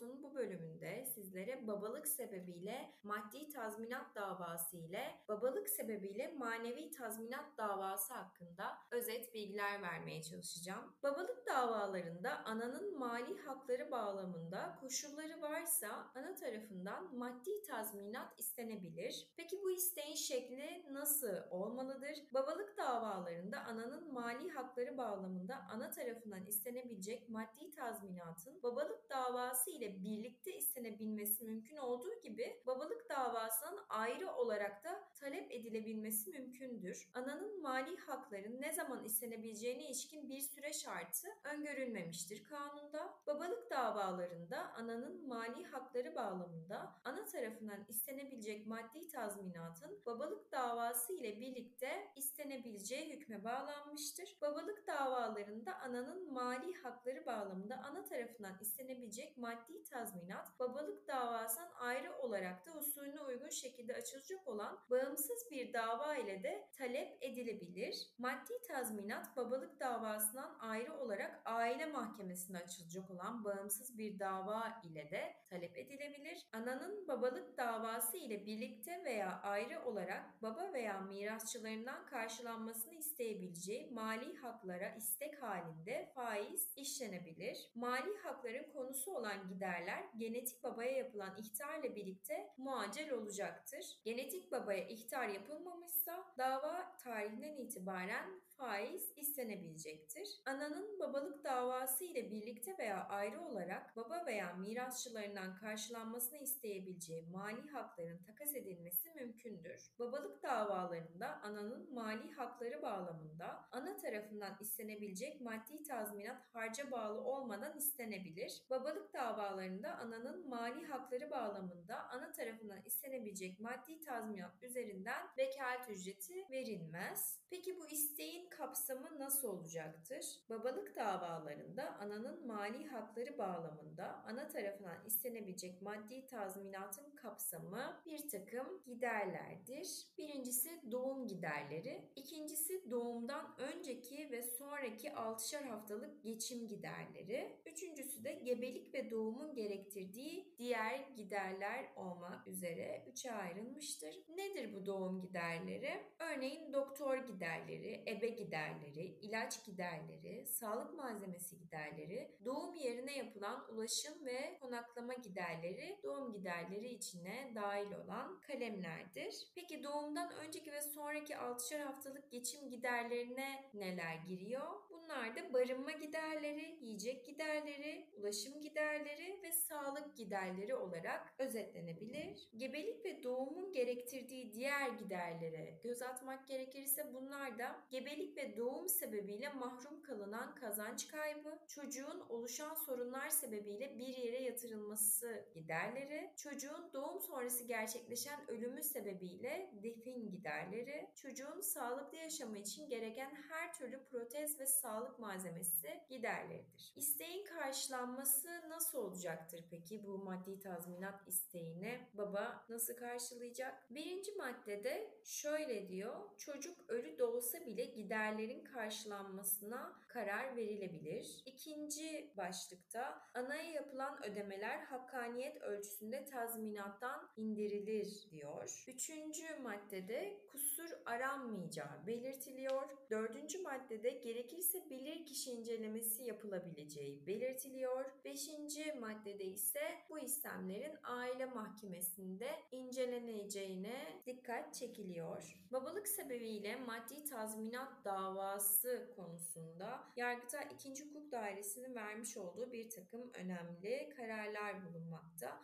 Talks'un bu bölümünde sizlere babalık sebebiyle maddi tazminat davası ile babalık sebebiyle manevi tazminat davası hakkında özet bilgiler vermeye çalışacağım. Babalık davalarında ananın mali hakları bağlamında koşulları varsa ana tarafından maddi tazminat istenebilir. Peki bu isteğin şekli nasıl olmalıdır? Babalık davalarında ananın mali hakları bağlamında ana tarafından istenebilecek maddi tazminatın babalık davası ile birlikte istenebilmesi mümkün olduğu gibi babalık davasının ayrı olarak da talep edilebilmesi mümkündür. Ananın mali hakların ne zaman istenebileceğine ilişkin bir süre şartı öngörülmemiştir kanunda. Babalık davalarında ananın mali hakları bağlamında ana tarafından istenebilecek maddi tazminatın babalık davası ile birlikte istenebileceği hükme bağlanmıştır. Babalık davalarında ananın mali hakları bağlamında ana tarafından istenebilecek maddi tazminat babalık davasından ayrı olarak da usulüne uygun şekilde açılacak olan bağımsız bir dava ile de talep edilebilir. Maddi tazminat babalık davasından ayrı olarak aile mahkemesinde açılacak olan bağımsız bir dava ile de talep edilebilir. Ananın babalık davası ile birlikte veya ayrı olarak baba veya mirasçılarından karşılanmasını isteyebileceği mali haklara istek halinde faiz işlenebilir. Mali hakların konusu olan giderler genetik babaya yapılan ihtarla birlikte muacel olacaktır. Genetik babaya ihtar yapılmamışsa dava tarihinden itibaren faiz istenebilecektir. Ananın babalık davası ile birlikte veya ayrı olarak baba veya mirasçılarından karşılanmasını isteyebileceği mali hakların takas edilmesi mümkündür. Babalık davalarında ananın mali hakları bağlamında ana tarafından istenebilecek maddi tazminat harca bağlı olmadan istenebilir. Babalık davalarında ananın mali hakları bağlamında ana tarafından istenebilecek maddi tazminat üzerinden vekalet ücreti verilmez. Peki bu isteğin kapsamı nasıl olacaktır? Babalık davalarında ananın mali hakları bağlamında ana tarafından istenebilecek maddi tazminatın kapsamı bir takım giderlerdir. Birincisi doğum giderleri, ikincisi doğumdan önceki ve sonraki 6'şar haftalık geçim giderleri, üçüncüsü de gebelik ve doğumun gerektirdiği diğer giderler olmak üzere üçe ayrılmıştır. Nedir bu doğum giderleri? Örneğin doktor giderleri, ebe giderleri, ilaç giderleri, sağlık malzemesi giderleri, doğum yerine yapılan ulaşım ve konaklama giderleri doğum giderleri içine dahil olan kalemlerdir. Peki doğumdan önceki ve sonraki 6'şar haftalık geçim giderlerine neler giriyor? Bunlar da barınma giderleri, yiyecek giderleri, ulaşım giderleri ve sağlık giderleri olarak özetlenebilir. Gebelik ve doğumun gerektirdiği diğer giderlere göz atmak gerekirse bunlar da gebelik ve doğum sebebiyle mahrum kalınan kazanç kaybı, çocuğun oluşan sorunlar sebebiyle bir yere yatırılması giderleri, çocuğun doğum sonrası gerçekleşen ölümü sebebiyle defin giderleri, çocuğun sağlıklı yaşamı için gereken her türlü protez ve sağlık malzemesi giderleridir. İsteğin karşılanması nasıl olacaktır peki bu maddi tazminat isteğine? Baba nasıl karşılayacak? Birinci maddede şöyle diyor. Çocuk ölü doğsa bile giderlerin karşılanmasına karar verilebilir. İkinci başlıkta anaya yapılan ödemeler hakkaniyet ölçüsünde tazminattan indirilir diyor. Üçüncü maddede kusur aranmayacağı belirtiliyor. Dördüncü maddede gerekirse bilirkişi incelemesi yapılabileceği belirtiliyor. Beşinci maddede ise bu istemlerin aile mahkemesinde inceleneceğine dikkat çekiliyor. Babalık sebebiyle maddi tazminat davası konusunda Yargıtay 2. Hukuk Dairesi'nin vermiş olduğu bir takım önemli kararlar bulunmakta.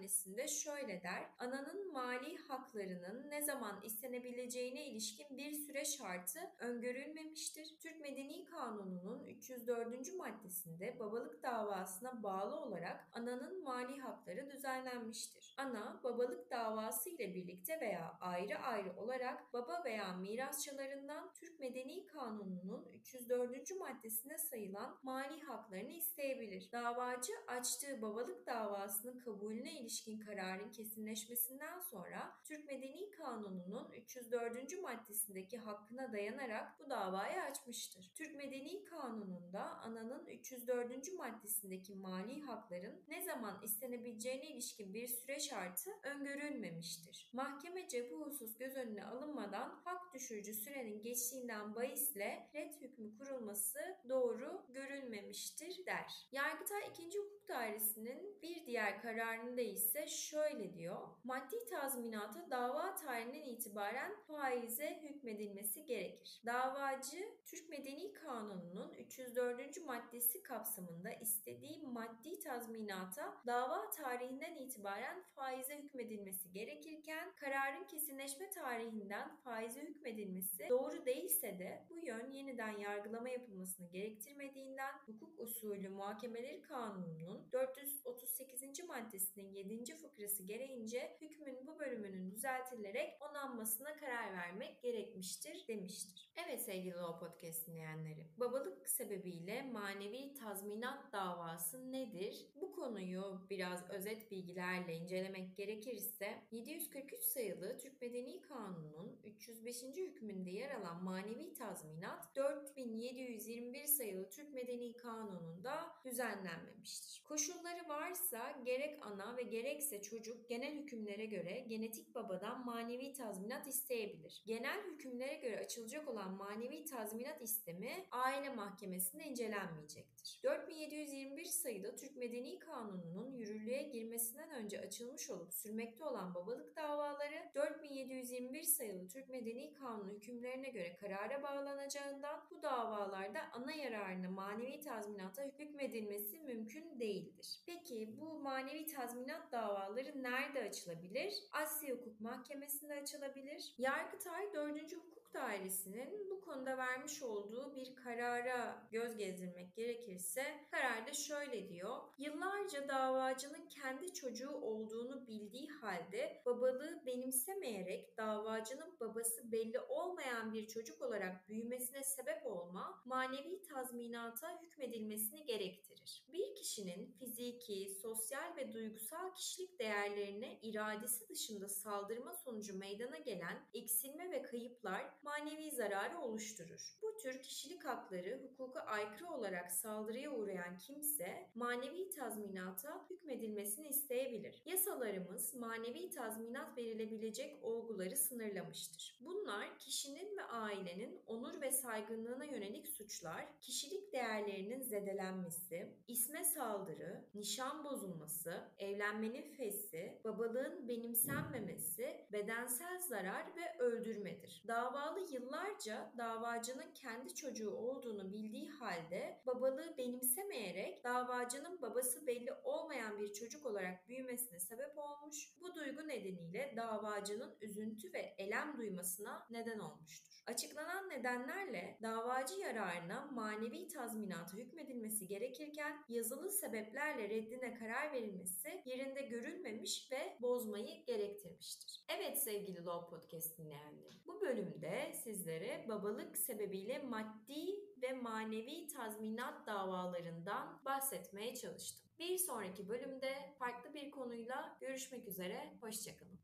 Tanesinde şöyle der. Ananın mali haklarının ne zaman istenebileceğine ilişkin bir süre şartı öngörülmemiştir. Türk Medeni Kanunu'nun 304. maddesinde babalık davasına bağlı olarak ananın mali hakları düzenlenmiştir. Ana babalık davası ile birlikte veya ayrı ayrı olarak baba veya mirasçılarından Türk Medeni Kanunu'nun 304. maddesine sayılan mali haklarını isteyebilir. Davacı açtığı babalık davasının kabulüne ilişkin kararın kesinleşmesinden sonra Türk Medeni Kanunu'nun 304. maddesindeki hakkına dayanarak bu davayı açmıştır. Türk Medeni Kanunu'nda ananın 304. maddesindeki mali hakların ne zaman istenebileceğine ilişkin bir süre şartı öngörülmemiştir. Mahkemece bu husus göz önüne alınmadan hak düşürücü sürenin geçtiğinden bahisle red hükmü kurulması doğru görülmemiştir der. Yargıtay 2. Hukuk Dairesi'nin bir diğer kararında ise şöyle diyor. Maddi tazminata dava tarihinden itibaren faize hükmedilmesi gerekir. Davacı Türk Medeni Kanunu'nun 304. maddesi kapsamında istediği maddi tazminata dava tarihinden itibaren faize hükmedilmesi gerekirken kararın kesinleşme tarihinden faize hükmedilmesi doğru değilse de bu yön yeniden yargılama yapılmasını gerektirmediğinden hukuk usulü muhakemeleri kanununun 438. maddesinin 7. fıkrası gereğince hükmün bu bölümünün düzeltilerek onanmasına karar vermek gerekmiştir demiştir. Evet sevgili Law Podcast dinleyenleri, babalık sebebiyle manevi tazminat davası nedir? Bu konuyu biraz özet bilgilerle incelemek gerekirse 743 sayılı Türk Medeni Kanunu'nun 305. hükmünde yer alan manevi tazminat 4721 sayılı Türk Medeni Kanunu'nda düzenlenmemiştir. Koşulları varsa gerek ana ve gerekse çocuk genel hükümlere göre genetik babadan manevi tazminat isteyebilir. Genel hükümlere göre açılacak olan manevi tazminat istemi aile mahkemesinde incelenmeyecektir. 4721 sayıda Türk Medeni Kanunu'nun yürürlüğe girmesinden önce açılmış olup sürmekte olan babalık davaları 4721 sayılı Türk Medeni Kanunu hükümlerine göre karara bağlanacağından bu davalarda ana yararına manevi tazminata hükmedilmesi mümkün değildir. Peki bu manevi tazminat davaları nerede açılabilir? Asya Hukuk Mahkemesi'nde açılabilir. Yargıtay 4. Hukuk Dairesi'nin bu konuda vermiş olduğu bir karara göz gezdirmek gerekirse kararda şöyle diyor. Yıllarca davacının kendi çocuğu olduğunu bildiği halde babalığı benimsemeyerek davacının babası belli olmayan bir çocuk olarak büyümesine sebep olma manevi tazminata hükmedilmesini gerektirir. Bir kişinin fiziki, sosyal ve duygusal kişilik değerlerine iradesi dışında saldırma sonucu meydana gelen eksilme ve kayıplar manevi zararı oluşturur. Bu tür kişilik hakları hukuka aykırı olarak saldırıya uğrayan kimse manevi tazminata hükmedilmesini isteyebilir. Yasalarımız manevi tazminat verilebilecek olguları sınırlamıştır. Bunlar kişinin ve ailenin onur ve saygınlığına yönelik suçlar, kişilik değerlerinin zedelenmesi, isme saldırı, nişan bozulması, evlenmenin fesli, babalığın benimsenmemesi, bedensel zarar ve öldürmedir. Davalı yıllarca davacının kendi çocuğu olduğunu bildiği halde babalığı benimsemeyerek davacının babası belli olmayan bir çocuk olarak büyümesine sebep olmuş. Bu duygu nedeniyle davacının üzüntü ve elem duymasına neden olmuştur. Açıklanan nedenlerle davacı yararına manevi tazminata hükmedilmesi gerekirken yazılı sebeplerle reddine karar verilmesi yerinde görülmemiş ve bozmayı gerektirmiştir. Evet sevgili Law Podcast dinleyenleri. Bu bölümde sizlere babalık sebebiyle maddi ve manevi tazminat davalarından bahsetmeye çalıştım. Bir sonraki bölümde farklı bir konuyla görüşmek üzere. Hoşçakalın.